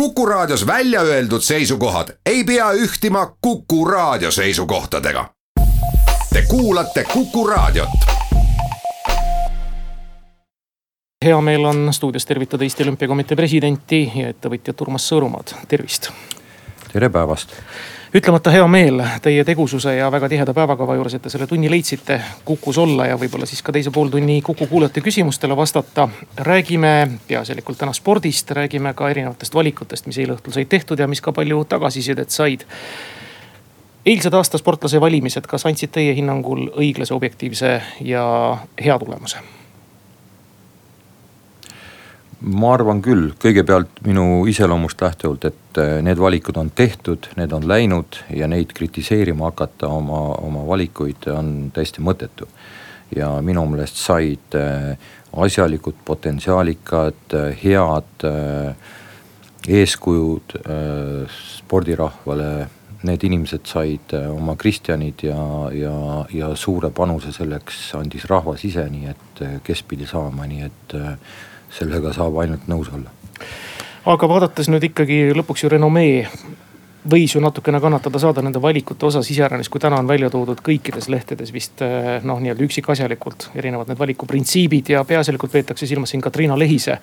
Kuku Raadios välja öeldud seisukohad ei pea ühtima Kuku Raadio seisukohtadega. Te kuulate Kuku Raadiot. hea meel on stuudios tervitada Eesti Olümpiakomitee presidenti ja ettevõtjat Urmas Sõõrumaad, tervist. tere päevast ütlemata hea meel teie tegususe ja väga tiheda päevakava juures, et te selle tunni leidsite Kukus olla ja võib-olla siis ka teise pooltunni Kuku kuulajate küsimustele vastata. räägime peaasjalikult täna spordist, räägime ka erinevatest valikutest, mis eile õhtul said tehtud ja mis ka palju tagasisidet said. eilsed aasta sportlase valimised, kas andsid teie hinnangul õiglase, objektiivse ja hea tulemuse? Ma arvan küll, kõigepealt minu iseloomust lähtuvalt, et eh, need valikud on tehtud, need on läinud ja neid kritiseerima hakata oma, oma valikuid on täiesti mõttetu. ja minu meelest said eh, asjalikud, potentsiaalikad, eh, head eeskujud spordirahvale. Need inimesed said oma Kristjanid ja, ja, ja suure panuse selleks andis rahvas ise, nii et kes pidi saama, nii et sellega saab ainult nõus olla. aga vaadates nüüd ikkagi lõpuks ju renomee võis ju natukene kannatada saada nende valikute osas iseäranis, kui täna on välja toodud kõikides lehtedes vist eh, noh, nii-öelda üksikasjalikult erinevad need valikuprintsiibid ja peaasjalikult peetakse silmas siin Katriina Lehise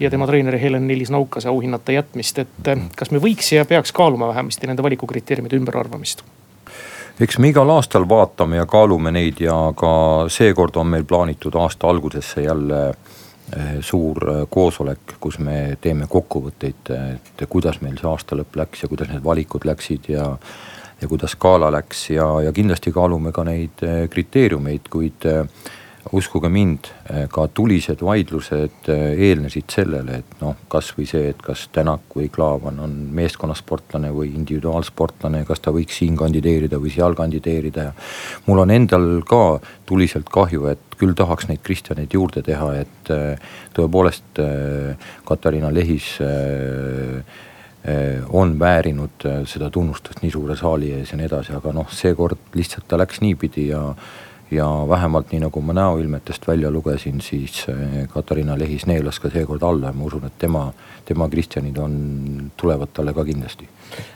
ja tema treeneri Helen-Liis Naukase auhinnata jätmist, et eh, kas me võiks ja peaks kaaluma vähemasti nende valikukriteeriumide ümberarvamist? eks me igal aastal vaatame ja kaalume neid ja ka seekord on meil plaanitud aasta algusesse jälle Eh, suur eh, koosolek, kus me teeme kokkuvõtteid, et kuidas meil see aasta lõpp läks ja kuidas need valikud läksid ja. ja kuidas gala läks ja, ja kindlasti kaalume ka neid eh, kriteeriumeid, kuid uskuge mind, ka tulised vaidlused eelnesid sellele, et noh, kasvõi see, et kas Tänak või Klaavan on meeskonnasportlane või individuaalsportlane, kas ta võiks siin kandideerida või seal kandideerida ja. mul on endal ka tuliselt kahju, et küll tahaks neid Kristjaneid juurde teha, et tõepoolest Katariina Lehis on väärinud seda tunnustust nii suure saali ees ja nii edasi, aga noh, seekord lihtsalt ta läks niipidi ja ja vähemalt nii nagu ma näoilmetest välja lugesin, siis eh, Katariina Lehis neelas ka seekord alla ja ma usun, et tema, tema Kristjanid on, tulevad talle ka kindlasti.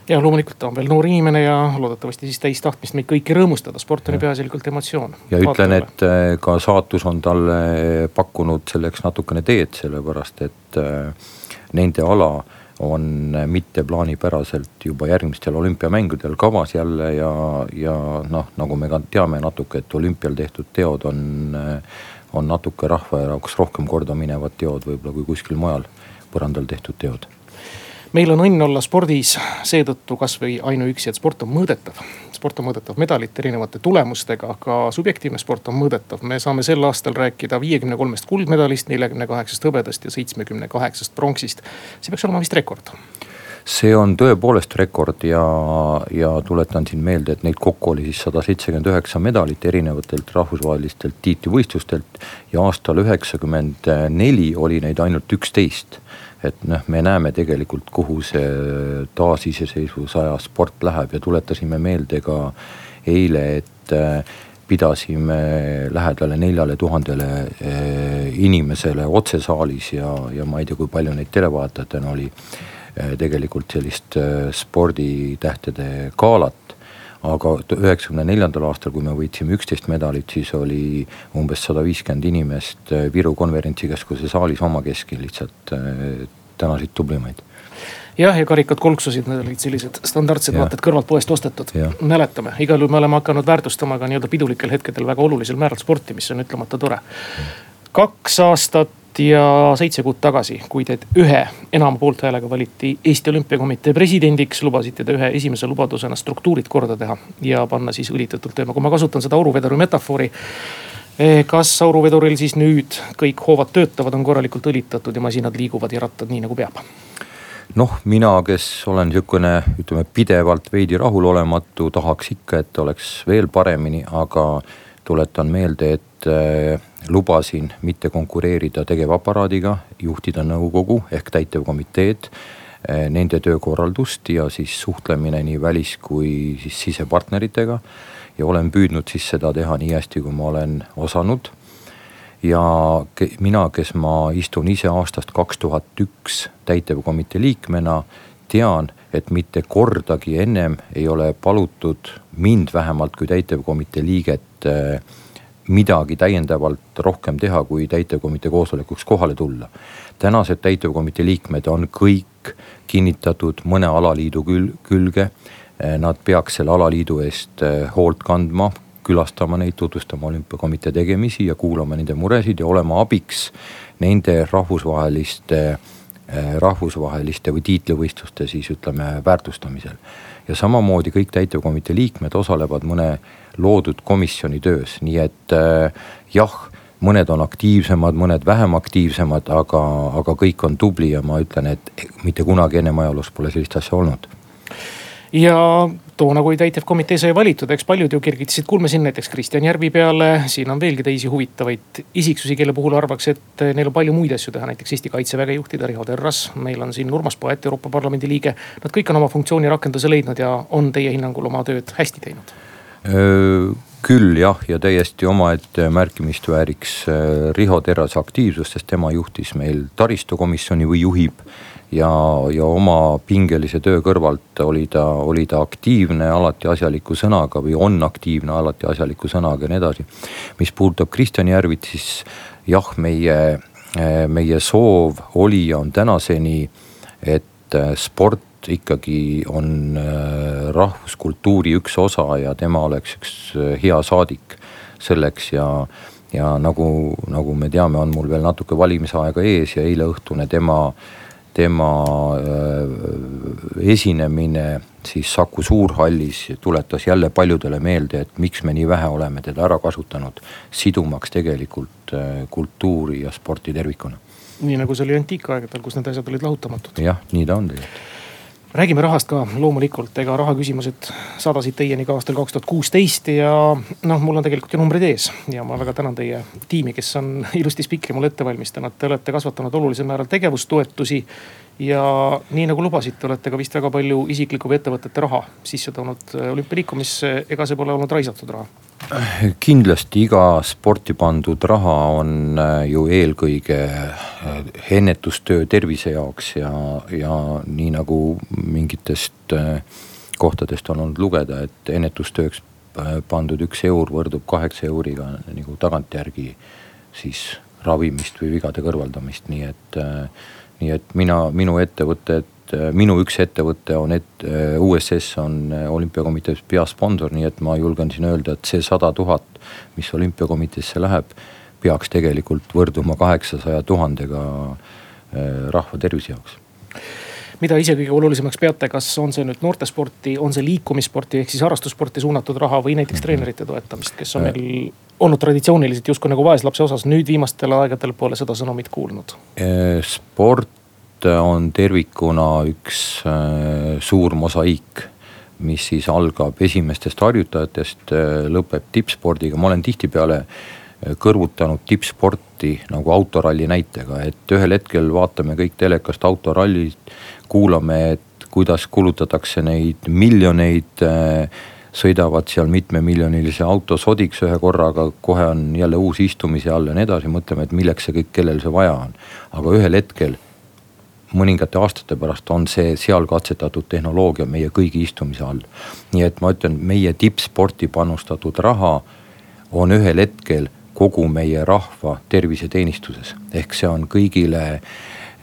ja loomulikult ta on veel noor inimene ja loodetavasti siis täis tahtmist meid kõiki rõõmustada, sport on ju peaasjalikult emotsioon. ja ütlen, et eh, ka saatus on talle pakkunud selleks natukene teed, sellepärast et eh, nende ala on mitte plaanipäraselt juba järgmistel olümpiamängudel kavas jälle ja, ja noh, nagu me ka teame natuke, et olümpial tehtud teod on, on natuke rahva jaoks rohkem korda minevad teod võib-olla kui kuskil mujal põrandal tehtud teod meil on õnn olla spordis seetõttu kasvõi ainuüksi, et sport on mõõdetav. sport on mõõdetav medalite erinevate tulemustega, ka subjektiivne sport on mõõdetav. me saame sel aastal rääkida viiekümne kolmest kuldmedalist, neljakümne kaheksast hõbedast ja seitsmekümne kaheksast pronksist. see peaks olema vist rekord see on tõepoolest rekord ja, ja tuletan siin meelde, et neid kokku oli siis sada seitsekümmend üheksa medalit erinevatelt rahvusvahelistelt tiitlivõistlustelt. ja aastal üheksakümmend neli oli neid ainult üksteist et noh, me näeme tegelikult, kuhu see taasiseseisvusaja sport läheb ja tuletasime meelde ka eile, et äh, pidasime lähedale neljale tuhandele äh, inimesele otsesaalis ja, ja ma ei tea, kui palju neid televaatajatena oli. Äh, tegelikult sellist sporditähtede galat aga üheksakümne neljandal aastal, kui me võitsime üksteist medalit, siis oli umbes sada viiskümmend inimest Viru konverentsikeskuse saalis omakeskil lihtsalt tänasid tublimaid jah, ja karikad kolksusid, need olid sellised standardsed, vaata et kõrvalt poest ostetud. mäletame, igal juhul me oleme hakanud väärtustama ka nii-öelda pidulikel hetkedel väga olulisel määral sporti, mis on ütlemata tore. kaks aastat ja seitse kuud tagasi, kui teid ühe enama poolthäälega valiti Eesti Olümpiakomitee presidendiks, lubasite te ühe esimese lubadusena struktuurid korda teha ja panna siis õlitatult tööma, kui ma kasutan seda auruveduri metafoori eh, kas auruveduril siis nüüd kõik hoovad töötavad, on korralikult õlitatud ja masinad liiguvad ja rattad nii nagu peab? noh, mina, kes olen sihukene, ütleme pidevalt veidi rahulolematu, tahaks ikka, et oleks veel paremini, aga tuletan meelde, et äh, lubasin mitte konkureerida tegevaparaadiga, juhtida nõukogu ehk täitevkomiteed äh,. Nende töökorraldust ja siis suhtlemine nii välis kui siis sisepartneritega. ja olen püüdnud siis seda teha nii hästi, kui ma olen osanud ja mina, kes ma istun ise aastast kaks tuhat üks täitevkomitee liikmena, tean, et mitte kordagi ennem ei ole palutud mind vähemalt kui täitevkomitee liiget äh, midagi täiendavalt rohkem teha, kui täitevkomitee koosolekuks kohale tulla. tänased täitevkomitee liikmed on kõik kinnitatud mõne alaliidu kül-, külge. Äh, nad peaks selle alaliidu eest äh, hoolt kandma, külastama neid, tutvustama olümpiakomitee tegemisi ja kuulama nende muresid ja olema abiks nende rahvusvaheliste, eh, rahvusvaheliste või tiitlivõistluste siis ütleme väärtustamisel. Ja samamoodi kõik täitevkomitee liikmed osalevad mõne loodud komisjoni töös, nii et äh, jah mõned on aktiivsemad, mõned vähem aktiivsemad, aga, aga kõik on tubli ja ma ütlen, et mitte kunagi ennem ajaloos pole sellist asja olnud ja toona, kui täitevkomitee sai valitud, eks paljud ju kergitasid kulme siin näiteks Kristjan Järvi peale. siin on veelgi teisi huvitavaid isiksusi, kelle puhul arvaks, et neil on palju muid asju teha, näiteks Eesti kaitseväge juhtida, Riho Terras. meil on siin Urmas Paet, Euroopa Parlamendi liige. Nad kõik on oma funktsiooni rakenduse leidnud ja on teie hinnangul oma tööd hästi teinud küll jah, ja täiesti omaette märkimist vääriks Riho Terrase aktiivsus, sest tema juhtis meil taristukomisjoni või juhib ja, ja oma pingelise töö kõrvalt oli ta, oli ta aktiivne alati asjaliku sõnaga või on aktiivne alati asjaliku sõnaga ja nii edasi. mis puudutab Kristjan Järvit, siis jah, meie, meie soov oli ja on tänaseni, et sport ikkagi on rahvuskultuuri üks osa ja tema oleks üks hea saadik selleks ja ja nagu, nagu me teame, on mul veel natuke valimisaega ees ja eileõhtune tema äh, tema äh, esinemine siis Saku Suurhallis tuletas jälle paljudele meelde, et miks me nii vähe oleme teda ära kasutanud, sidumaks tegelikult äh, kultuuri ja sporti tervikuna. nii nagu see oli antiikaegadel, kus need asjad olid lahutamatud. jah, nii ta on tegelikult räägime rahast ka loomulikult, ega rahaküsimused sadasid teieni ka aastal kaks tuhat kuusteist ja noh, mul on tegelikult ju numbrid ees. Ja ma väga tänan teie tiimi, kes on ilusti spikri mulle ette valmistanud. Te olete kasvatanud olulisel määral tegevustoetusi ja nii nagu lubasite, olete ka vist väga palju isiklikku või ettevõtete raha sisse toonud olümpialiikumisse. ega see pole olnud raisatud raha? kindlasti iga sporti pandud raha on äh, ju eelkõige äh, ennetustöö tervise jaoks ja, ja nii nagu mingitest äh, kohtadest on olnud lugeda, et ennetustööks pandud üks eur võrdub kaheksa euriga nagu tagantjärgi siis ravimist või vigade kõrvaldamist, nii et nii et mina, minu ettevõtted, minu üks ettevõte on et-, USS on olümpiakomitee peasponsor, nii et ma julgen siin öelda, et see sada tuhat, mis olümpiakomiteesse läheb, peaks tegelikult võrduma kaheksasaja tuhandega rahva tervise jaoks mida ise kõige olulisemaks peate, kas on see nüüd noortesporti, on see liikumissporti ehk siis harrastussporti suunatud raha või näiteks mhm. treenerite toetamist, kes on meil olnud traditsiooniliselt justkui nagu vaeslapse osas, nüüd viimastel aegadel pole seda sõnumit kuulnud? sport on tervikuna üks äh, suur mosaiik, mis siis algab esimestest harjutajatest, äh, lõpeb tippspordiga, ma olen tihtipeale äh, kõrvutanud tippsporti nagu autoralli näitega, et ühel hetkel vaatame kõik telekast autorallit, kuulame, et kuidas kulutatakse neid miljoneid sõidavad seal mitmemiljonilise auto sodiks ühe korraga, kohe on jälle uus istumise all ja nii edasi, mõtleme, et milleks see kõik, kellel see vaja on. aga ühel hetkel, mõningate aastate pärast on see seal katsetatud tehnoloogia meie kõigi istumise all. nii et ma ütlen, meie tippsporti panustatud raha on ühel hetkel kogu meie rahva terviseteenistuses, ehk see on kõigile,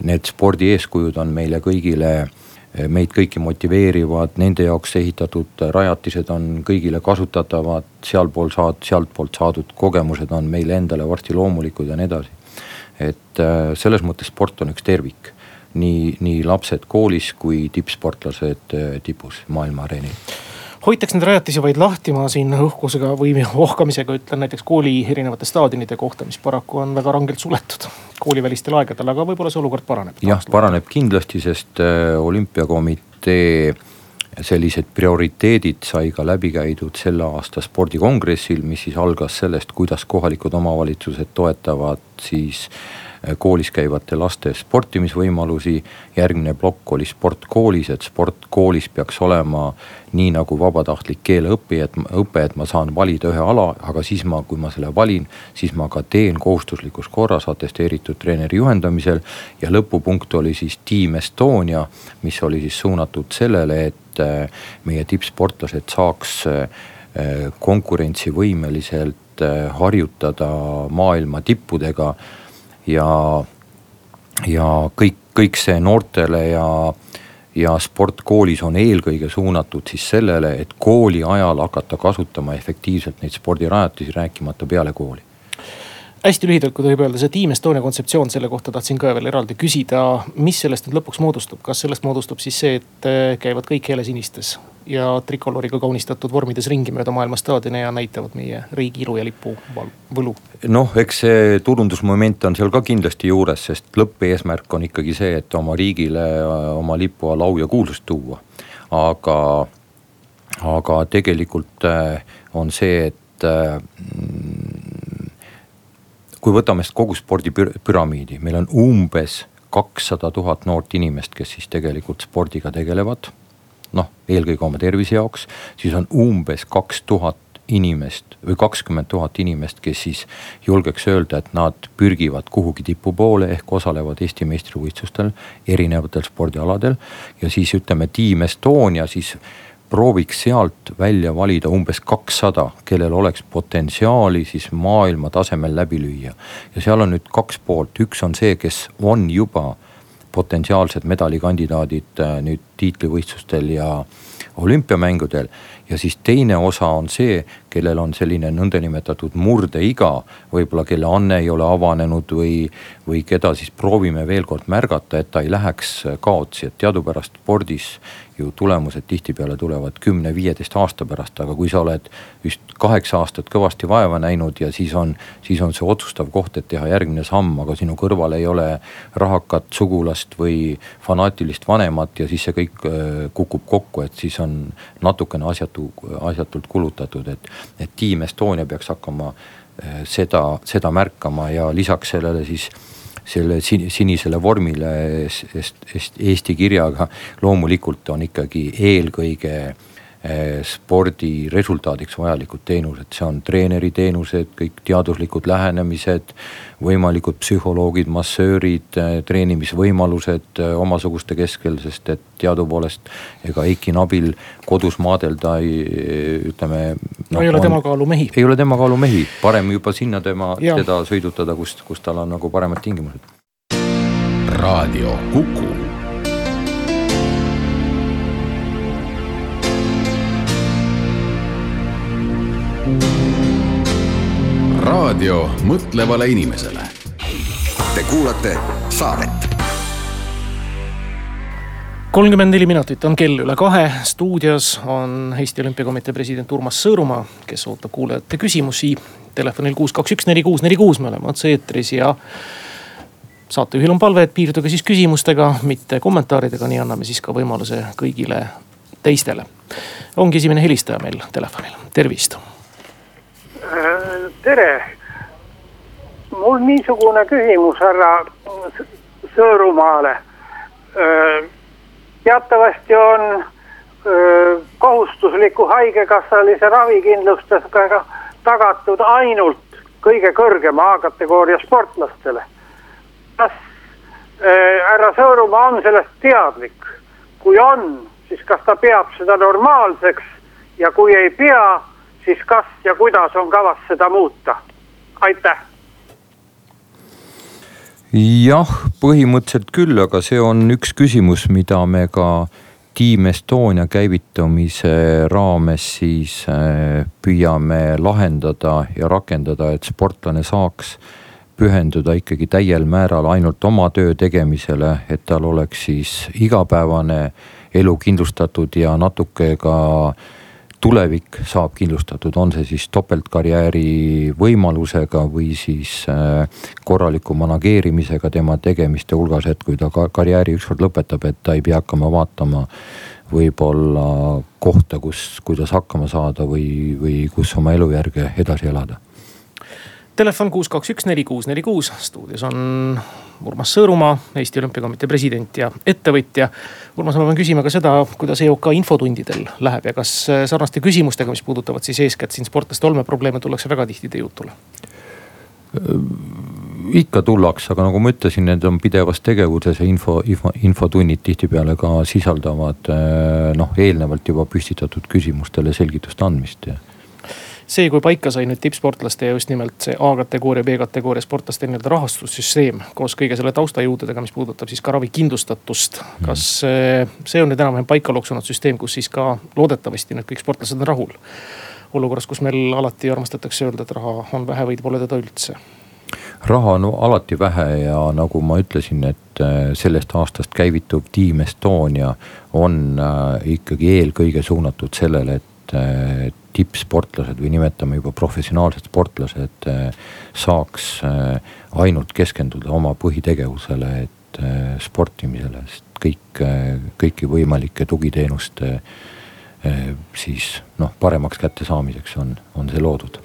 need spordieeskujud on meile kõigile Eh, meid kõiki motiveerivad, nende jaoks ehitatud rajatised on kõigile kasutatavad, sealpool saad, sealtpoolt saadud kogemused on meile endale varsti loomulikud ja nii edasi. et eh, selles mõttes sport on üks tervik, nii, nii lapsed koolis kui tippsportlased eh, tipus maailma areenil hoitaks neid rajatisi vaid lahti, ma siin õhkusega või ohkamisega ütlen näiteks kooli erinevate staadionide kohta, mis paraku on väga rangelt suletud koolivälistel aegadel, aga võib-olla see olukord paraneb. jah, paraneb kindlasti, sest äh, olümpiakomitee sellised prioriteedid sai ka läbi käidud selle aasta spordikongressil, mis siis algas sellest, kuidas kohalikud omavalitsused toetavad siis koolis käivate laste sportimisvõimalusi. järgmine plokk oli sport koolis, et sport koolis peaks olema nii nagu vabatahtlik keeleõpi, et õpe, et ma saan valida ühe ala, aga siis ma, kui ma selle valin, siis ma ka teen kohustuslikus korras atesteeritud treeneri juhendamisel. ja lõpupunkt oli siis Team Estonia, mis oli siis suunatud sellele, et äh, meie tippsportlased saaks äh, konkurentsivõimeliselt harjutada maailma tippudega ja, ja kõik, kõik see noortele ja ja sport koolis on eelkõige suunatud siis sellele, et kooli ajal hakata kasutama efektiivselt neid spordirajatisi, rääkimata peale kooli hästi lühidalt, kui tohib öelda, see Team Estonia kontseptsioon, selle kohta tahtsin ka veel eraldi küsida. mis sellest nüüd lõpuks moodustub, kas sellest moodustub siis see, et äh, käivad kõik helesinistes ja trikoloriga kaunistatud vormides ringi mööda maailma staadione ja näitavad meie riigi ilu ja lipu võlu? noh, eks see turundusmoment on seal ka kindlasti juures, sest lõppeesmärk on ikkagi see, et oma riigile, oma lipu all au ja kuulsust tuua. aga, aga tegelikult äh, on see, et äh, kui võtame kogu spordipüramiidi, meil on umbes kakssada tuhat noort inimest, kes siis tegelikult spordiga tegelevad. noh, eelkõige oma tervise jaoks, siis on umbes kaks tuhat inimest või kakskümmend tuhat inimest, kes siis julgeks öelda, et nad pürgivad kuhugi tipu poole ehk osalevad Eesti meistrivõistlustel erinevatel spordialadel. ja siis ütleme, Team Estonia siis prooviks sealt välja valida umbes kakssada, kellel oleks potentsiaali siis maailma tasemel läbi lüüa. ja seal on nüüd kaks poolt, üks on see, kes on juba potentsiaalsed medalikandidaadid äh, nüüd tiitlivõistlustel ja olümpiamängudel. ja siis teine osa on see, kellel on selline nõndanimetatud murdeiga, võib-olla kelle anne ei ole avanenud või, või keda siis proovime veel kord märgata, et ta ei läheks kaotsi, et teadupärast spordis ju tulemused tihtipeale tulevad kümne-viieteist aasta pärast, aga kui sa oled just kaheksa aastat kõvasti vaeva näinud ja siis on, siis on see otsustav koht, et teha järgmine samm, aga sinu kõrval ei ole rahakat sugulast või fanaatilist vanemat ja siis see kõik äh, kukub kokku, et siis on natukene asjatu, asjatult kulutatud, et, et Team Estonia peaks hakkama äh, seda, seda märkama ja lisaks sellele siis selle sinisele vormile Eesti kirjaga loomulikult on ikkagi eelkõige spordi resultaadiks vajalikud teenused, see on treeneriteenused, kõik teaduslikud lähenemised, võimalikud psühholoogid, massöörid, eh, treenimisvõimalused eh, omasuguste keskel, sest et teadupoolest ega Eiki Nabil kodus maadelda ei, ütleme no,. ei ole tema kaalu mehi. ei ole tema kaalu mehi, parem juba sinna tema, teda sõidutada, kust, kus tal on nagu paremad tingimused. raadio Kuku raadio mõtlevale inimesele. Te kuulate saadet. kolmkümmend neli minutit on kell üle kahe, stuudios on Eesti Olümpiakomitee president Urmas Sõõrumaa, kes ootab kuulajate küsimusi. Telefonil kuus, kaks, üks, neli, kuus, neli, kuus, me oleme otse-eetris ja saatejuhil on palve, et piirduge siis küsimustega, mitte kommentaaridega, nii anname siis ka võimaluse kõigile teistele. ongi esimene helistaja meil telefonil, tervist tere. Mul niisugune küsimus härra Sõõrumaale. teatavasti on kohustusliku haigekassalise ravikindlustusega tagatud ainult kõige kõrgema A-kategooria sportlastele. kas härra Sõõrumaa on sellest teadlik? kui on, siis kas ta peab seda normaalseks ja kui ei pea siis kas ja kuidas on kavas seda muuta? aitäh. Jah, põhimõtteliselt küll, aga see on üks küsimus, mida me ka Team Estonia käivitumise raames siis äh, püüame lahendada ja rakendada, et sportlane saaks pühenduda ikkagi täiel määral ainult oma töö tegemisele, et tal oleks siis igapäevane elu kindlustatud ja natuke ka äh, tulevik saab kindlustatud, on see siis topeltkarjääri võimalusega või siis äh, korraliku manageerimisega tema tegemiste hulgas, et kui ta karjääri ükskord lõpetab, et ta ei pea hakkama vaatama võib-olla kohta, kus, kuidas hakkama saada või, või kus oma elujärge edasi elada Telefon kuus, kaks, üks, neli, kuus, neli, kuus, stuudios on Urmas Sõõrumaa, Eesti Olümpiakomitee president ja ettevõtja. Urmas, ma pean küsima ka seda, kuidas EOK infotundidel läheb ja kas sarnaste küsimustega, mis puudutavad siis eeskätt siin sportlaste olmeprobleeme, tullakse väga tihti teie jutule? ikka tullakse, aga nagu ma ütlesin, need on pidevas tegevuses ja info, info, infotunnid tihtipeale ka sisaldavad noh, eelnevalt juba püstitatud küsimustele selgituste andmist ja see, kui paika sai nüüd tippsportlaste ja just nimelt see A-kategooria, B-kategooria sportlaste nii-öelda rahastussüsteem koos kõige selle taustajõududega, mis puudutab siis ka ravikindlustatust. kas see on nüüd enam-vähem paika loksunud süsteem, kus siis ka loodetavasti nüüd kõik sportlased on rahul? olukorras, kus meil alati armastatakse öelda, et raha on vähe või pole teda üldse raha on alati vähe ja nagu ma ütlesin, et äh, sellest aastast käivituv Team Estonia on äh, ikkagi eelkõige suunatud sellele, et äh, tippsportlased või nimetame juba professionaalsed sportlased saaks ainult keskenduda oma põhitegevusele, et sportimisele, sest kõik, kõiki võimalike tugiteenuste siis noh, paremaks kättesaamiseks on, on see loodud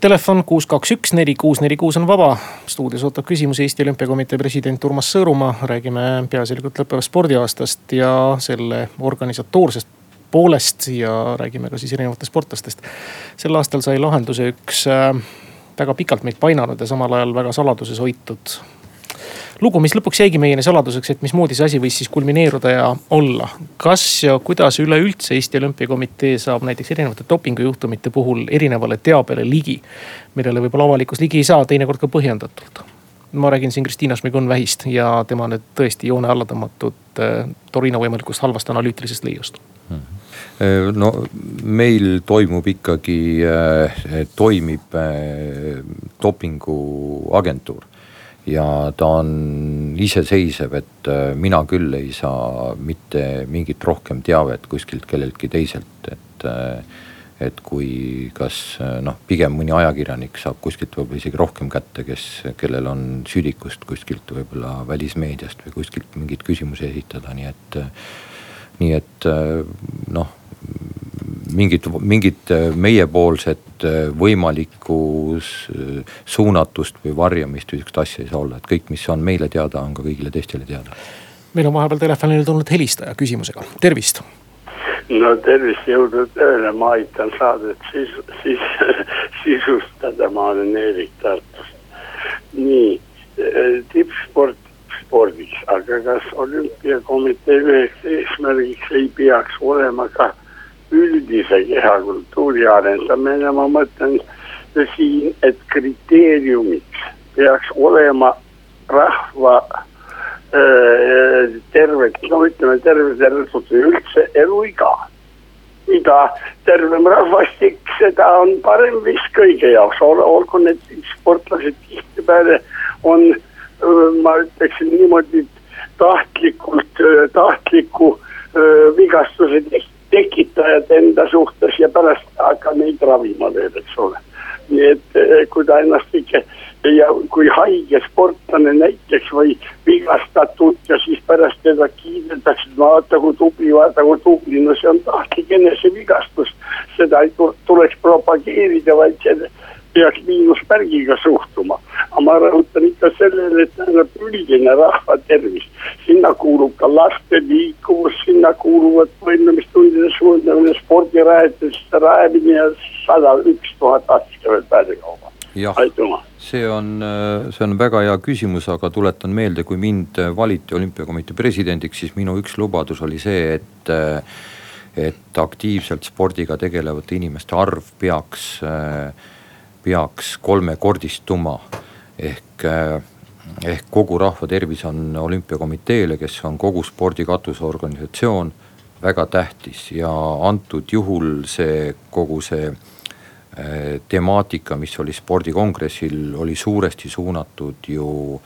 Telefon kuus, kaks, üks, neli, kuus, neli, kuus on vaba. stuudios ootab küsimusi Eesti Olümpiakomitee president Urmas Sõõrumaa. räägime peaasjalikult lõppevast spordiaastast ja selle organisatoorsest poolest ja räägime ka siis erinevatest sportlastest. sel aastal sai lahenduse üks äh, väga pikalt meid painanud ja samal ajal väga saladuses hoitud lugu, mis lõpuks jäigi meieni saladuseks, et mismoodi see asi võis siis kulmineeruda ja olla. kas ja kuidas üleüldse Eesti Olümpiakomitee saab näiteks erinevate dopingujuhtumite puhul erinevale teabele ligi, millele võib-olla avalikkus ligi ei saa, teinekord ka põhjendatult ma räägin siin Kristiina Šmigun-Vähist ja tema nüüd tõesti joone alla tõmmatud äh, Torino võimalikust halvast analüütilisest leiust mm. -hmm. No meil toimub ikkagi, äh, toimib dopinguagentuur ja ta on iseseisev, et äh, mina küll ei saa mitte mingit rohkem teavet kuskilt kelleltki teiselt, et äh, et kui kas äh, noh, pigem mõni ajakirjanik saab kuskilt võib-olla isegi rohkem kätte, kes, kellel on südikust kuskilt võib-olla välismeediast või kuskilt mingeid küsimusi esitada, nii et. nii et noh, mingit, mingit äh, meiepoolset äh, võimalikku suunatust või varjamist või sihukest asja ei saa olla, et kõik, mis on meile teada, on ka kõigile teistele teada. meil on vahepeal telefonile tulnud helistaja küsimusega, tervist. no tervist, jõudu tööle, ma aitan saadet siis, siis sisustada, ma olen Eerik Tartust. nii, äh, tippsport spordiks, aga kas olümpiakomitee üheks eesmärgiks ei peaks olema ka üldise kehakultuuri arendamine, ma mõtlen siin, et kriteeriumiks peaks olema rahva äh, terve, no ütleme terve tervislik üldse eluiga. mida tervem rahvastik, seda on parem vist kõigi jaoks, olgu need sportlased tihtipeale on, ma ütleksin niimoodi, tahtlikult, tahtliku vigastuse tehtud tekitajad enda suhtes ja pärast hakka neid ravima veel, eks ole. nii et eh, kui ta ennast ikka ja kui haige sportlane näiteks või vigastatud ja siis pärast teda kiidetakse, vaata kui tubli, vaata kui tubli, no see on tahtlik enesevigastus. seda ei tuleks propageerida, vaid see peaks miinuspärgiga suhtuma. aga ma rõhutan ikka sellele, et tähendab üldine rahva tervis, sinna kuulub ka laste liikuvus, sinna kuuluvad võimlemistundide suundamine, spordirajatiste rajamine ja sada üks tuhat asja veel pääsekauba. aitüma see on, see on väga hea küsimus, aga tuletan meelde, kui mind valiti olümpiakomitee presidendiks, siis minu üks lubadus oli see, et et aktiivselt spordiga tegelevate inimeste arv peaks äh, peaks kolmekordistuma. ehk, eh, ehk kogu rahva tervis on olümpiakomiteele, kes on kogu spordi katusorganisatsioon, väga tähtis ja antud juhul see kogu see eh, temaatika, mis oli spordikongressil, oli suuresti suunatud ju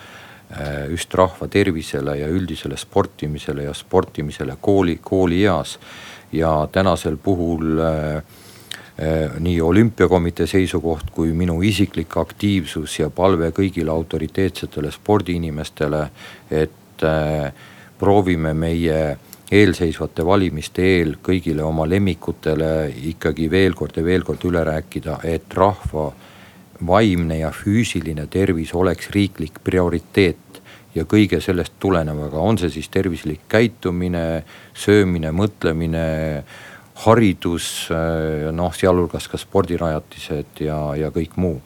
eh, just rahva tervisele ja üldisele sportimisele ja sportimisele kooli, koolieas. ja tänasel puhul äh, nii olümpiakomitee seisukoht kui minu isiklik aktiivsus ja palve kõigile autoriteetsetele spordiinimestele, et äh, proovime meie eelseisvate valimiste eel kõigile oma lemmikutele ikkagi veel kord ja veel kord üle rääkida, et rahva vaimne ja füüsiline tervis oleks riiklik prioriteet. Ja kõige sellest tulenevaga, on see siis tervislik käitumine, söömine, mõtlemine, haridus, noh, sealhulgas ka spordirajatised ja, ja kõik muu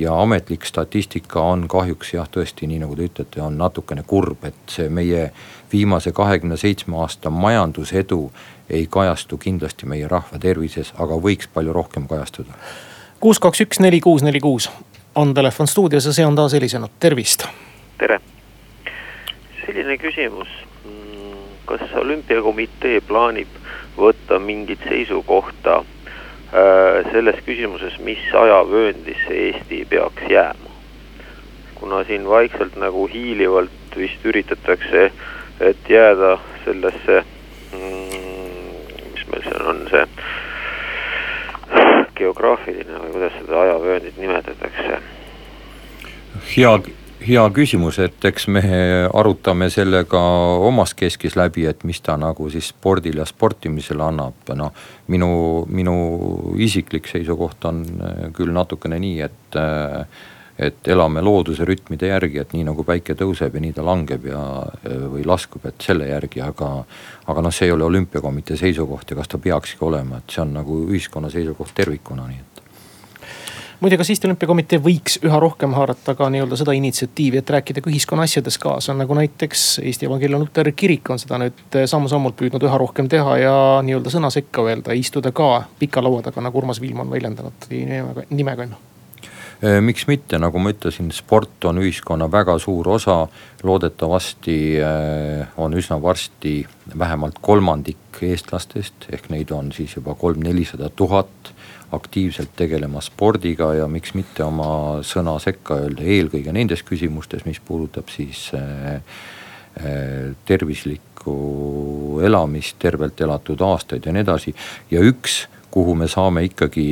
ja ametlik statistika on kahjuks jah, tõesti nii nagu te ütlete, on natukene kurb, et see meie viimase kahekümne seitsme aasta majandusedu ei kajastu kindlasti meie rahva tervises, aga võiks palju rohkem kajastuda. kuus, kaks, üks, neli, kuus, neli, kuus on telefon stuudios ja see on taas helisenud, tervist. tere, selline küsimus. Mm, kas olümpiakomitee plaanib võtta mingit seisukohta Äh, selles küsimuses, mis ajavööndisse Eesti peaks jääma. kuna siin vaikselt nagu hiilivalt vist üritatakse, et jääda sellesse mm,, mis meil seal on see geograafiline või kuidas seda ajavööndit nimetatakse? hea hea küsimus, et eks me arutame selle ka omas keskis läbi, et mis ta nagu siis spordile ja sportimisele annab, noh. minu, minu isiklik seisukoht on äh, küll natukene nii, et, äh, et elame looduse rütmide järgi, et nii nagu päike tõuseb ja nii ta langeb ja, või laskub, et selle järgi, aga. aga noh, see ei ole olümpiakomitee seisukoht ja kas ta peakski olema, et see on nagu ühiskonna seisukoht tervikuna, nii et muide, kas Eesti Olümpiakomitee võiks üha rohkem haarata ka nii-öelda seda initsiatiivi, et rääkida ka ühiskonna asjades kaasa, nagu näiteks Eesti Evangeelne Luteri Kirik on seda nüüd samm-sammult püüdnud üha rohkem teha ja nii-öelda sõna sekka öelda, istuda ka pika laua taga, nagu Urmas Viilma on väljendanud nimega, nimega on ju miks mitte, nagu ma ütlesin, sport on ühiskonna väga suur osa. loodetavasti on üsna varsti vähemalt kolmandik eestlastest ehk neid on siis juba kolm-nelisada tuhat aktiivselt tegelema spordiga ja miks mitte oma sõna sekka öelda, eelkõige nendes küsimustes, mis puudutab siis äh, äh, tervislikku elamist, tervelt elatud aastaid ja nii edasi. ja üks, kuhu me saame ikkagi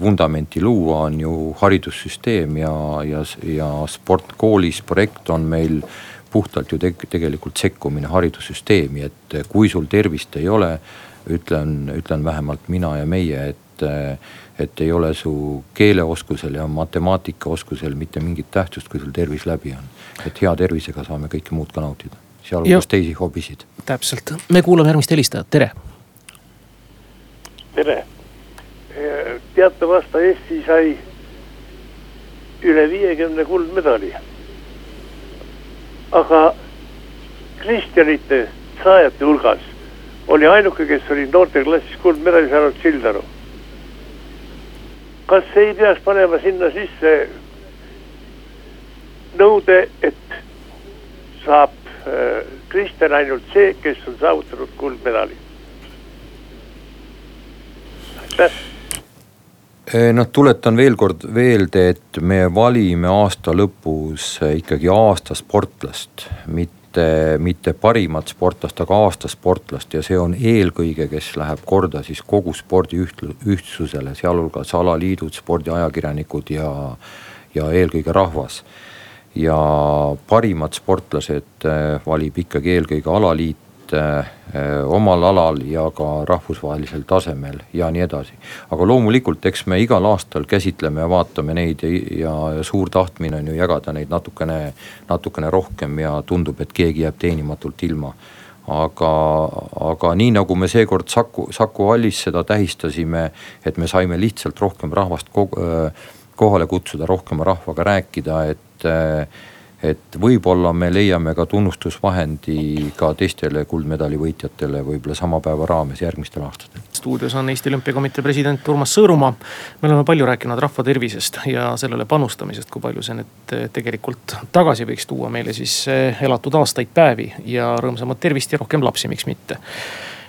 vundamenti luua, on ju haridussüsteem ja, ja, ja sport koolis projekt on meil puhtalt ju te tegelikult sekkumine haridussüsteemi, et kui sul tervist ei ole, ütlen, ütlen vähemalt mina ja meie, et et ei ole su keeleoskusel ja matemaatikaoskusel mitte mingit tähtsust, kui sul tervis läbi on. et hea tervisega saame kõike muud ka nautida, sealhulgas teisi hobisid. täpselt, me kuulame järgmist helistajat, tere. tere, teatavasti Eesti sai üle viiekümne kuldmedali. aga Kristjanite saajate hulgas oli ainuke, kes oli noorteklassis kuldmedali saanud Sildaru kas ei peaks panema sinna sisse nõude, et saab äh, Kristjan ainult see, kes on saavutanud kuldmedali? aitäh noh, tuletan veel kord meelde, et me valime aasta lõpus ikkagi aasta sportlast, mitte mitte, mitte parimat sportlast, aga aastasportlast ja see on eelkõige, kes läheb korda siis kogu spordi üht-, ühtsusele, sealhulgas alaliidud, spordiajakirjanikud ja, ja eelkõige rahvas. ja parimad sportlased eh, valib ikkagi eelkõige alaliit Äh, omal alal ja ka rahvusvahelisel tasemel ja nii edasi. aga loomulikult, eks me igal aastal käsitleme ja vaatame neid ja, suur tahtmine on ju jagada neid natukene, natukene rohkem ja tundub, et keegi jääb teenimatult ilma aga, aga nii nagu me seekord Saku, Saku Hallis seda tähistasime, et me saime lihtsalt rohkem rahvast kohale kutsuda, rohkema rahvaga rääkida, et et võib-olla me leiame ka tunnustusvahendi ka teistele kuldmedali võitjatele võib-olla sama päeva raames järgmistel aastatel. stuudios on Eesti Olümpiakomitee president Urmas Sõõrumaa. me oleme palju rääkinud rahva tervisest ja sellele panustamisest, kui palju see nüüd eh, tegelikult tagasi võiks tuua meile siis eh, elatud aastaid, päevi ja rõõmsamat tervist ja rohkem lapsi, miks mitte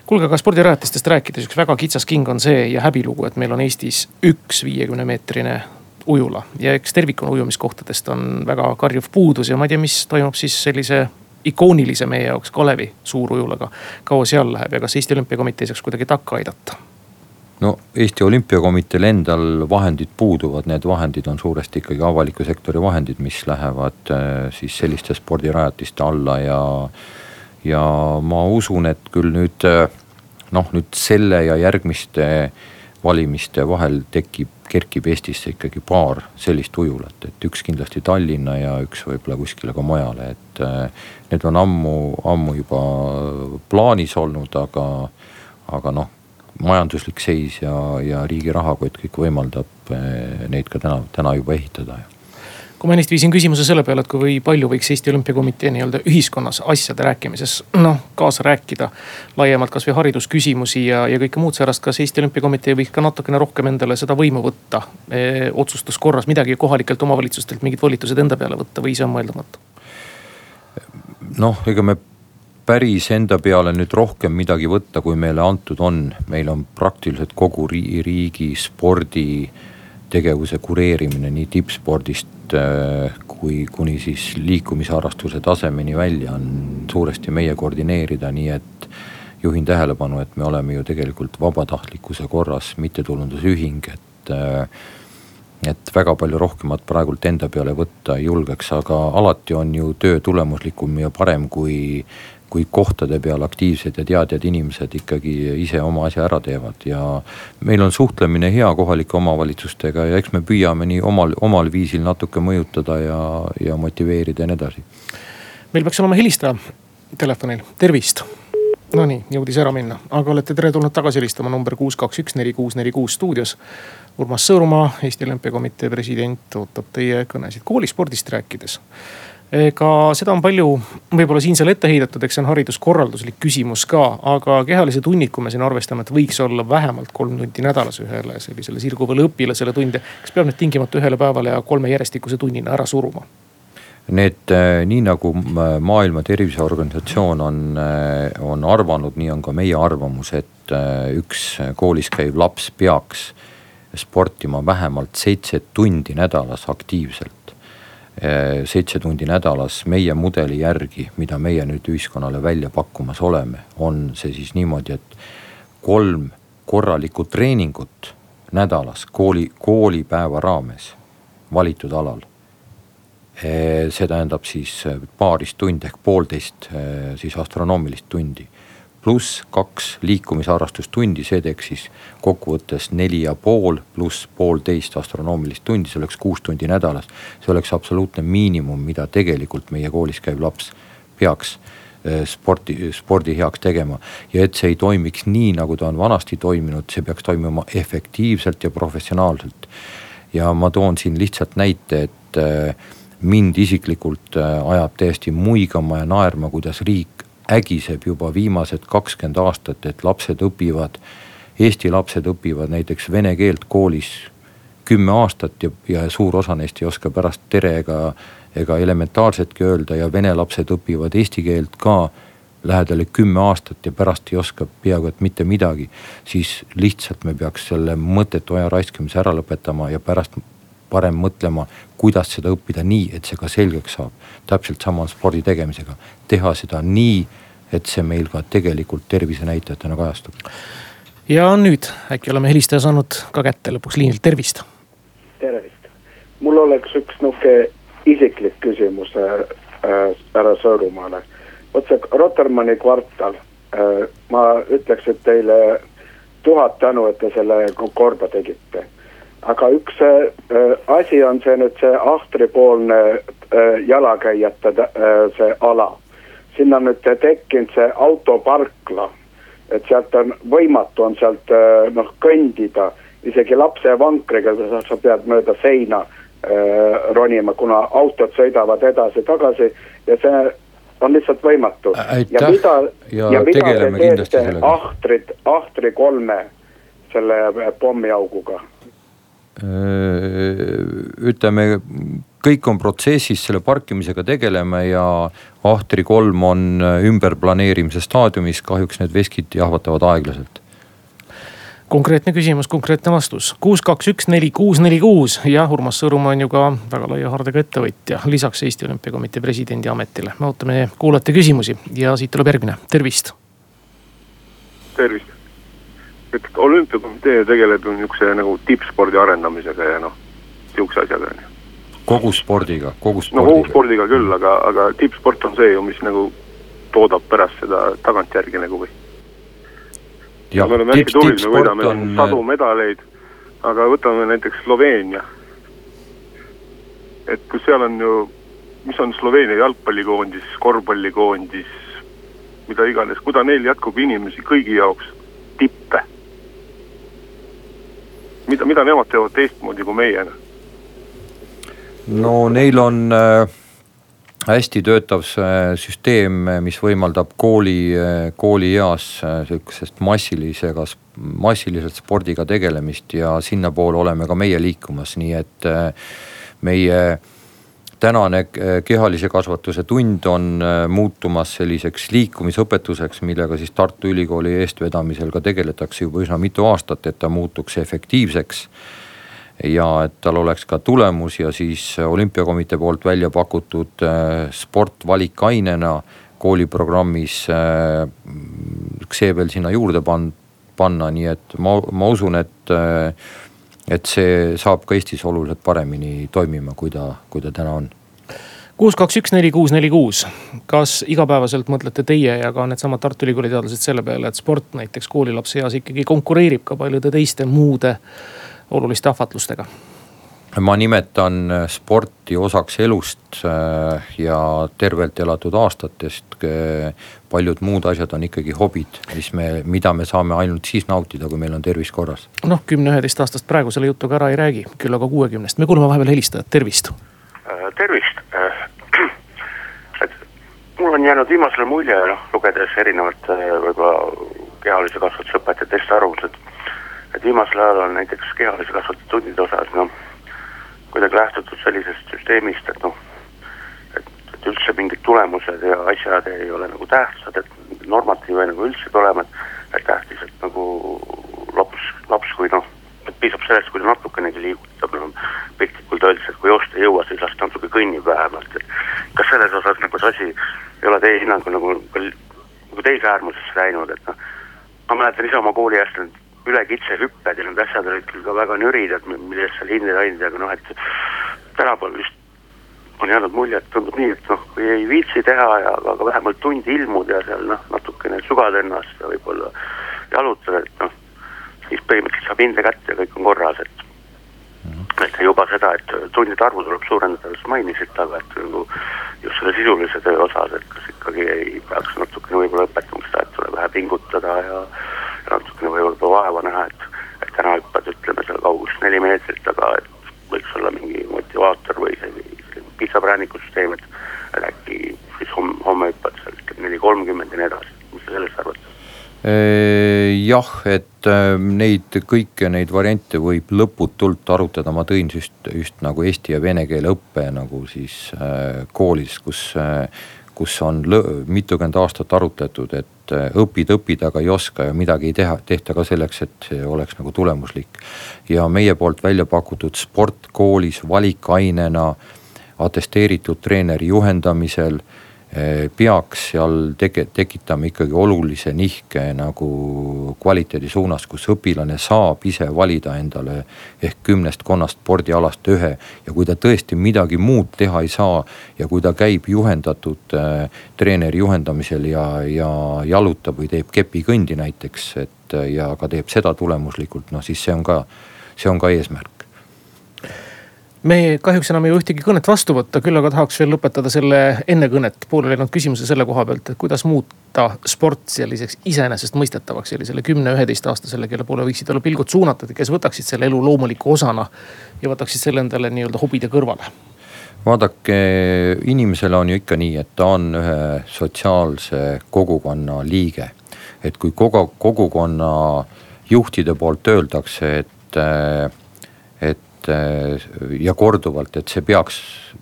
kuulge, aga spordirajatistest rääkides üks väga kitsas king on see ja häbilugu, et meil on Eestis üks viiekümne meetrine ujula ja eks tervikuna ujumiskohtadest on väga karjuv puudus ja ma ei tea, mis toimub siis sellise ikoonilise meie jaoks Kalevi suurujulaga. kaua seal läheb ja kas Eesti Olümpiakomitee saaks kuidagi takka aidata? no Eesti Olümpiakomiteel endal vahendid puuduvad, need vahendid on suuresti ikkagi avaliku sektori vahendid, mis lähevad äh, siis selliste spordirajatiste alla ja. ja ma usun, et küll nüüd äh, noh, nüüd selle ja järgmiste valimiste vahel tekib kerkib Eestisse ikkagi paar sellist ujulat, et üks kindlasti Tallinna ja üks võib-olla kuskile ka mujale, et äh, need on ammu, ammu juba plaanis olnud, aga, aga noh, majanduslik seis ja, ja riigi rahakott kõik võimaldab äh, neid ka täna, täna juba ehitada kui ma ennist viisin küsimuse selle peale, et kui palju võiks Eesti Olümpiakomitee nii-öelda ühiskonnas asjade rääkimises noh kaasa rääkida. laiemalt kasvõi haridusküsimusi ja, ja kõike muud säärast, kas Eesti Olümpiakomitee võiks ka natukene rohkem endale seda võimu võtta e,? otsustuskorras midagi kohalikelt omavalitsustelt mingid volitused enda peale võtta või see on mõeldamatu? noh, ega me päris enda peale nüüd rohkem midagi võtta, kui meile antud on, meil on praktiliselt kogu riigi spordi tegevuse kureerimine nii tippspordist äh, kui kuni siis liikumisharrastuse tasemeni välja on suuresti meie koordineerida, nii et juhin tähelepanu, et me oleme ju tegelikult vabatahtlikkuse korras mittetulundusühing, et äh, et väga palju rohkemat praegult enda peale võtta ei julgeks, aga alati on ju töö tulemuslikum ja parem, kui kui kohtade peal aktiivsed ja teadjad inimesed ikkagi ise oma asja ära teevad ja meil on suhtlemine hea kohalike omavalitsustega ja eks me püüame nii omal, omal viisil natuke mõjutada ja, ja motiveerida ja nii edasi. meil peaks olema helistaja telefonil, tervist. Nonii, jõudis ära minna, aga olete teretulnud tagasi helistama number kuus, kaks, üks, neli, kuus, neli, kuus stuudios. Urmas Sõõrumaa, Eesti Olümpiakomitee president ootab teie kõnesid koolispordist rääkides ega seda on palju võib-olla siin-seal ette heidetud, eks see on hariduskorralduslik küsimus ka, aga kehalise tunniku me siin arvestame, et võiks olla vähemalt kolm tundi nädalas ühele sellisele sirguvale õpilasele tunde. kas peab need tingimata ühele päevale ja kolme järjestikuse tunnina ära suruma? Need äh, nii nagu Maailma Terviseorganisatsioon on, äh, on arvanud, nii on ka meie arvamus, et äh, üks koolis käiv laps peaks sportima vähemalt seitse tundi nädalas aktiivselt seitse tundi nädalas meie mudeli järgi, mida meie nüüd ühiskonnale välja pakkumas oleme, on see siis niimoodi, et kolm korralikku treeningut nädalas kooli, koolipäeva raames valitud alal. Eh, see tähendab siis paarist tundi ehk poolteist eh, siis astronoomilist tundi pluss kaks liikumisharrastustundi, see teeks siis kokkuvõttes neli ja pool pluss poolteist astronoomilist tundi, see oleks kuus tundi nädalas. see oleks absoluutne miinimum, mida tegelikult meie koolis käiv laps peaks eh, sporti, spordi heaks tegema. ja et see ei toimiks nii, nagu ta on vanasti toiminud, see peaks toimuma efektiivselt ja professionaalselt. ja ma toon siin lihtsalt näite, et eh, mind isiklikult eh, ajab täiesti muigama ja naerma, kuidas riik ägiseb juba viimased kakskümmend aastat, et lapsed õpivad, eesti lapsed õpivad näiteks vene keelt koolis kümme aastat ja, ja suur osa neist ei oska pärast tere ega, ega elementaarsetki öelda ja vene lapsed õpivad eesti keelt ka lähedale kümme aastat ja pärast ei oska peaaegu et mitte midagi. siis lihtsalt me peaks selle mõttetu aja raiskamise ära lõpetama ja pärast parem mõtlema, kuidas seda õppida nii, et see ka selgeks saab. täpselt sama on spordi tegemisega, teha seda nii, et see meil ka tegelikult tervisenäitajatena kajastub. ja nüüd äkki oleme helistaja saanud ka kätte lõpuks liinilt, tervist. tervist, mul oleks üks nihuke isiklik küsimus äh, härra Sõõrumaale. vot see Rotermanni kvartal äh,, ma ütleks, et teile tuhat tänu, et te selle korda tegite aga üks äh, asi on see nüüd see ahtripoolne äh, jalakäijate äh, see ala. sinna on nüüd tekkinud see autoparkla, et sealt on võimatu on sealt noh kõndida, isegi lapsevankriga sa pead mööda seina ronima, kuna autod sõidavad edasi-tagasi ja see on lihtsalt võimatu. ja mida, ja, ja mida te teete ahtrit, ahtri kolme selle pommiauguga? Ütleme, kõik on protsessis, selle parkimisega tegeleme ja Ahtri kolm on ümberplaneerimise staadiumis, kahjuks need veskid jahvatavad aeglaselt konkreetne küsimus, konkreetne vastus. kuus, kaks, üks, neli, kuus, neli, kuus. jah, Urmas Sõõrumaa on ju ka väga laia haardega ettevõtja, lisaks Eesti Olümpiakomitee presidendi ametile. me ootame kuulajate küsimusi ja siit tuleb järgmine, tervist. tervist et olümpiakomitee tegeleb ju niisuguse nagu tippspordi arendamisega ja noh, sihukese asjaga on ju. kogu spordiga, kogu spordiga. no kogu spordiga küll, aga, aga tippsport on see ju, mis nagu toodab pärast seda tagantjärgi nagu või. me oleme hästi tublid, me võidame on... sadu medaleid, aga võtame näiteks Sloveenia. et kus seal on ju, mis on Sloveenia jalgpallikoondis, korvpallikoondis, mida iganes, kuida neil jätkub inimesi kõigi jaoks, tippe. Mida, mida nemad teevad teistmoodi kui meie? no neil on äh, hästi töötav süsteem, mis võimaldab kooli, koolieas äh, sihukesest massilisega, massiliselt spordiga tegelemist ja sinnapoole oleme ka meie liikumas, nii et äh, meie tänane kehalise kasvatuse tund on äh, muutumas selliseks liikumisõpetuseks, millega siis Tartu Ülikooli eestvedamisel ka tegeletakse juba üsna mitu aastat, et ta muutuks efektiivseks. Ja et tal oleks ka tulemus ja siis olümpiakomitee poolt välja pakutud äh, sport valikainena kooliprogrammis äh, see veel sinna juurde pan-, panna, nii et ma, ma usun, et, äh, et see saab ka Eestis oluliselt paremini toimima, kui ta, kui ta täna on kuus, kaks, üks, neli, kuus, neli, kuus. kas igapäevaselt mõtlete teie ja ka needsamad Tartu Ülikooli teadlased selle peale, et sport näiteks koolilapse eas ikkagi konkureerib ka paljude teiste muude oluliste ahvatlustega? Ma nimetan äh, sporti osaks elust äh, ja tervelt elatud aastatest. paljud muud asjad on ikkagi hobid, mis me, mida me saame ainult siis nautida, kui meil on tervis korras. noh, kümne-üheteist aastast praegu selle jutuga ära ei räägi, küll aga kuuekümnest, me kuulame vahepeal helistajat, tervist. Äh, tervist, et mul on jäänud viimasel ajal mulje, noh lugedes erinevate võib-olla kehalise kasvatuse õpetajate arvamused et viimasel ajal on näiteks kehalise kasvatuse tundide osas noh, kuidagi lähtutud sellisest süsteemist, et noh, et, et üldse mingid tulemused ja asjad ei ole nagu tähtsad, et normatiive nagu üldse ei olema, et, et tähtis, et nagu laps, laps, kui noh, et piisab sellest, kui ta natukenegi liigutab, no piltlikult öeldes, et kui joosta ei jõua, siis las ta natuke kõnnib vähemalt, et kas selles osas nagu see asi ei ole teie hinnangul nagu, nagu teise äärmusesse läinud, et noh, ma mäletan ise oma kooli ajast üle kitsehüpped ja need asjad olid küll ka väga nüridad, millest seal hindeid andis, aga noh, et tänapäeval vist on jäänud mulje, et tundub nii, et noh, kui ei viitsi teha ja aga vähemalt tund ilmuda ja seal noh, natukene sugada ennast ja võib-olla jalutada, et noh, siis põhimõtteliselt saab hinde kätte ja kõik on korras, et et juba seda, et tundide arvu tuleb suurendada, sa mainisid, aga et nagu just selle sisulise töö osas, et kas ikkagi ei peaks natukene võib-olla õpetama seda, et tuleb vähe pingutada ja natukene võib-olla vaeva näha, et, et täna hüppad, ütleme seal kaugust neli meetrit, aga et võiks olla mingi motivaator või selline pitsaprääniku süsteem, et, et äkki siis homme, homme hüppad seal ütleme neli kolmkümmend ja nii edasi, mis sa sellest arvad? Jah, et neid kõiki neid variante võib lõputult arutada, ma tõin just, just nagu eesti ja vene keele õppe nagu siis äh, koolis, kus äh, kus on mitukümmend aastat arutletud, et äh, õpid, õpid, aga ei oska ja midagi ei teha, tehta ka selleks, et see oleks nagu tulemuslik. ja meie poolt välja pakutud sport koolis valikainena atesteeritud treeneri juhendamisel peaks seal tege-, tekitama ikkagi olulise nihke nagu kvaliteedi suunas, kus õpilane saab ise valida endale ehk kümnest konnast spordialast ühe. ja kui ta tõesti midagi muud teha ei saa ja kui ta käib juhendatud äh, treeneri juhendamisel ja, ja jalutab või teeb kepikõndi näiteks, et ja ka teeb seda tulemuslikult, noh siis see on ka, see on ka eesmärk me kahjuks enam ei jõua ühtegi kõnet vastu võtta, küll aga tahaks veel lõpetada selle enne kõnet pooleli jäänud küsimuse selle koha pealt, et kuidas muuta sport selliseks iseenesestmõistetavaks sellisele kümne-üheteistaastasele, kelle poole võiksid olla pilgud suunatud ja kes võtaksid selle elu loomuliku osana ja võtaksid selle endale nii-öelda hobide kõrvale vaadake, inimesele on ju ikka nii, et ta on ühe sotsiaalse kogukonna liige. et kui kogu, kogukonna juhtide poolt öeldakse, et, et et ja korduvalt, et see peaks,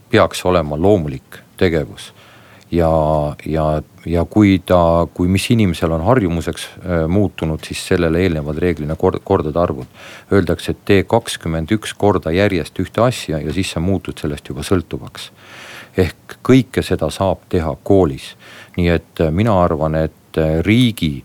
peaks olema loomulik tegevus. ja, ja, ja kui ta, kui mis inimesel on harjumuseks äh, muutunud, siis sellele eelnevad reeglina kord, kordade arvud. Öeldakse, et tee kakskümmend üks korda järjest ühte asja ja siis sa muutud sellest juba sõltuvaks. ehk kõike seda saab teha koolis. nii et äh, mina arvan, et riigi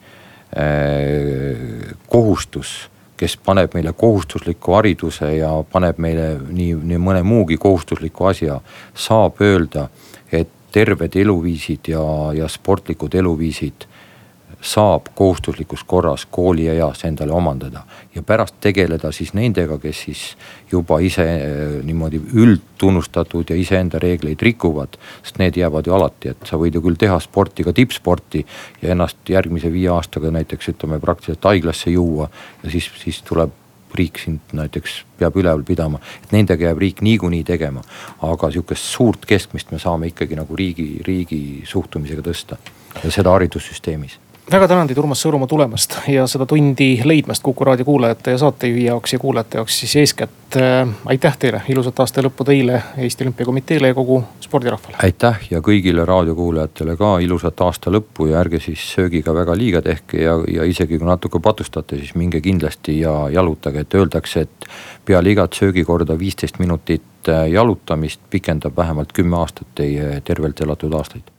kohustus kes paneb meile kohustusliku hariduse ja paneb meile nii, nii mõne muugi kohustusliku asja, saab öelda, et terved eluviisid ja, ja sportlikud eluviisid saab kohustuslikus korras koolieas endale omandada. ja pärast tegeleda siis nendega, kes siis juba ise eh, niimoodi üldtunnustatud ja iseenda reegleid rikuvad. sest need jäävad ju alati, et sa võid ju küll teha sporti, ka tippsporti ja ennast järgmise viie aastaga näiteks ütleme praktiliselt haiglasse juua ja siis, siis tuleb riik sind näiteks peab üleval pidama, et nendega jääb riik niikuinii tegema. aga sihukest suurt keskmist me saame ikkagi nagu riigi, riigi suhtumisega tõsta ja seda haridussüsteemis väga tänan teid, Urmas Sõõrumaa tulemast ja seda tundi leidmast Kuku raadio kuulajate ja saatejuhi jaoks ja kuulajate jaoks siis eeskätt äh,. aitäh teile, ilusat aasta lõppu teile, Eesti Olümpiakomiteele ja kogu spordirahvale. aitäh ja kõigile raadiokuulajatele ka ilusat aasta lõppu ja ärge siis söögiga väga liiga tehke ja, ja isegi kui natuke patustate, siis minge kindlasti ja jalutage, et öeldakse, et peale igat söögikorda viisteist minutit äh, jalutamist pikendab vähemalt kümme aastat teie tervelt elatud aastaid